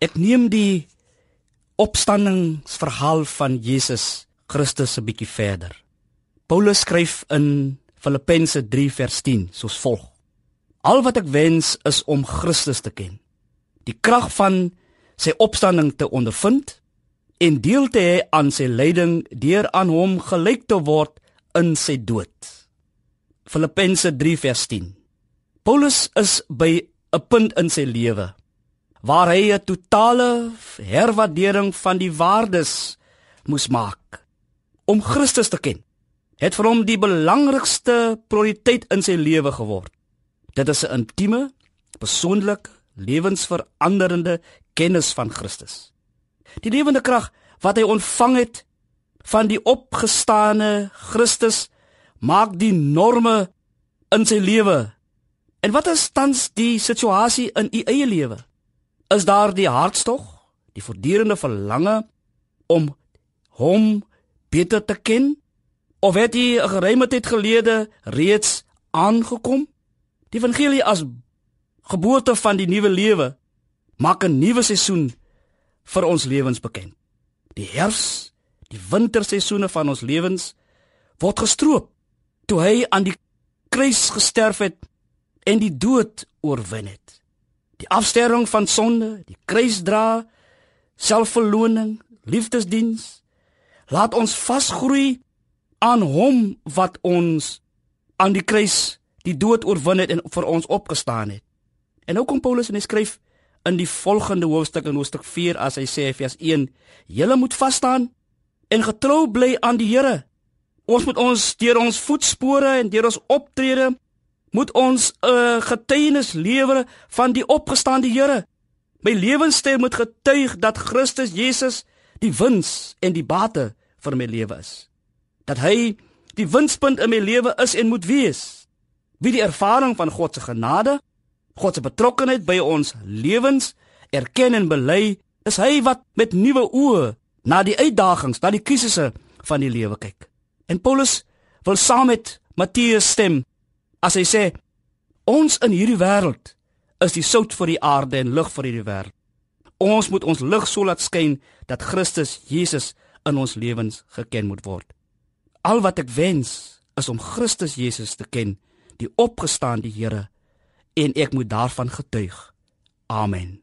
Ek neem die opstandingsverhaal van Jesus Christus 'n bietjie verder. Paulus skryf in Filippense 3 vers 10 soos volg: Al wat ek wens is om Christus te ken, die krag van sy opstanding te ondervind en deel te hê aan sy lyding deur aan hom gelyk te word in sy dood. Filippense 3 vers 10. Paulus is by 'n punt in sy lewe waar hy 'n totale herwaardering van die waardes moes maak om Christus te ken. Het vir hom die belangrikste prioriteit in sy lewe geword. Dit is 'n intieme, persoonlike, lewensveranderende kennis van Christus. Die lewende krag wat hy ontvang het van die opgestane Christus maak die norme in sy lewe. En wat is tans die situasie in u eie lewe? Is daar die hartstog, die voortdurende verlange om hom beter te ken? Of het jy 'n geruime tyd gelede reeds aangekom? Die evangelie as geboorte van die nuwe lewe maak 'n nuwe seisoen vir ons lewens bekend. Die herfs, die winterseisoene van ons lewens word gestroop toe hy aan die kruis gesterf het en die dood oorwin het. Die afsterwing van sonde, die kruisdra, selfverloning, liefdesdiens laat ons vasgroei aan hom wat ons aan die kruis die dood oorwin het en vir ons opgestaan het. En nou kom Paulus en hy skryf in die volgende hoofstuk in hoofstuk 4 as hy sê vers 1: "Julle moet vas staan en getrou bly aan die Here. Ons moet ons deur ons voetspore en deur ons optrede moet ons 'n uh, getuienis lewer van die opgestaande Here. My lewenstyl moet getuig dat Christus Jesus die wins en die bate vir my lewe is. Dat hy die winspunt in my lewe is en moet wees. Wie die ervaring van God se genade, God se betrokkenheid by ons lewens erken en bely, is hy wat met nuwe oë na die uitdagings, na die krisisse van die lewe kyk. En Paulus wil saam met Matteus stem as hy sê ons in hierdie wêreld is die sout vir die aarde en lig vir hierdie wêreld. Ons moet ons lig so laat skyn dat Christus Jesus in ons lewens geken moet word. Al wat ek wens is om Christus Jesus te ken, die opgestaande Here, en ek moet daarvan getuig. Amen.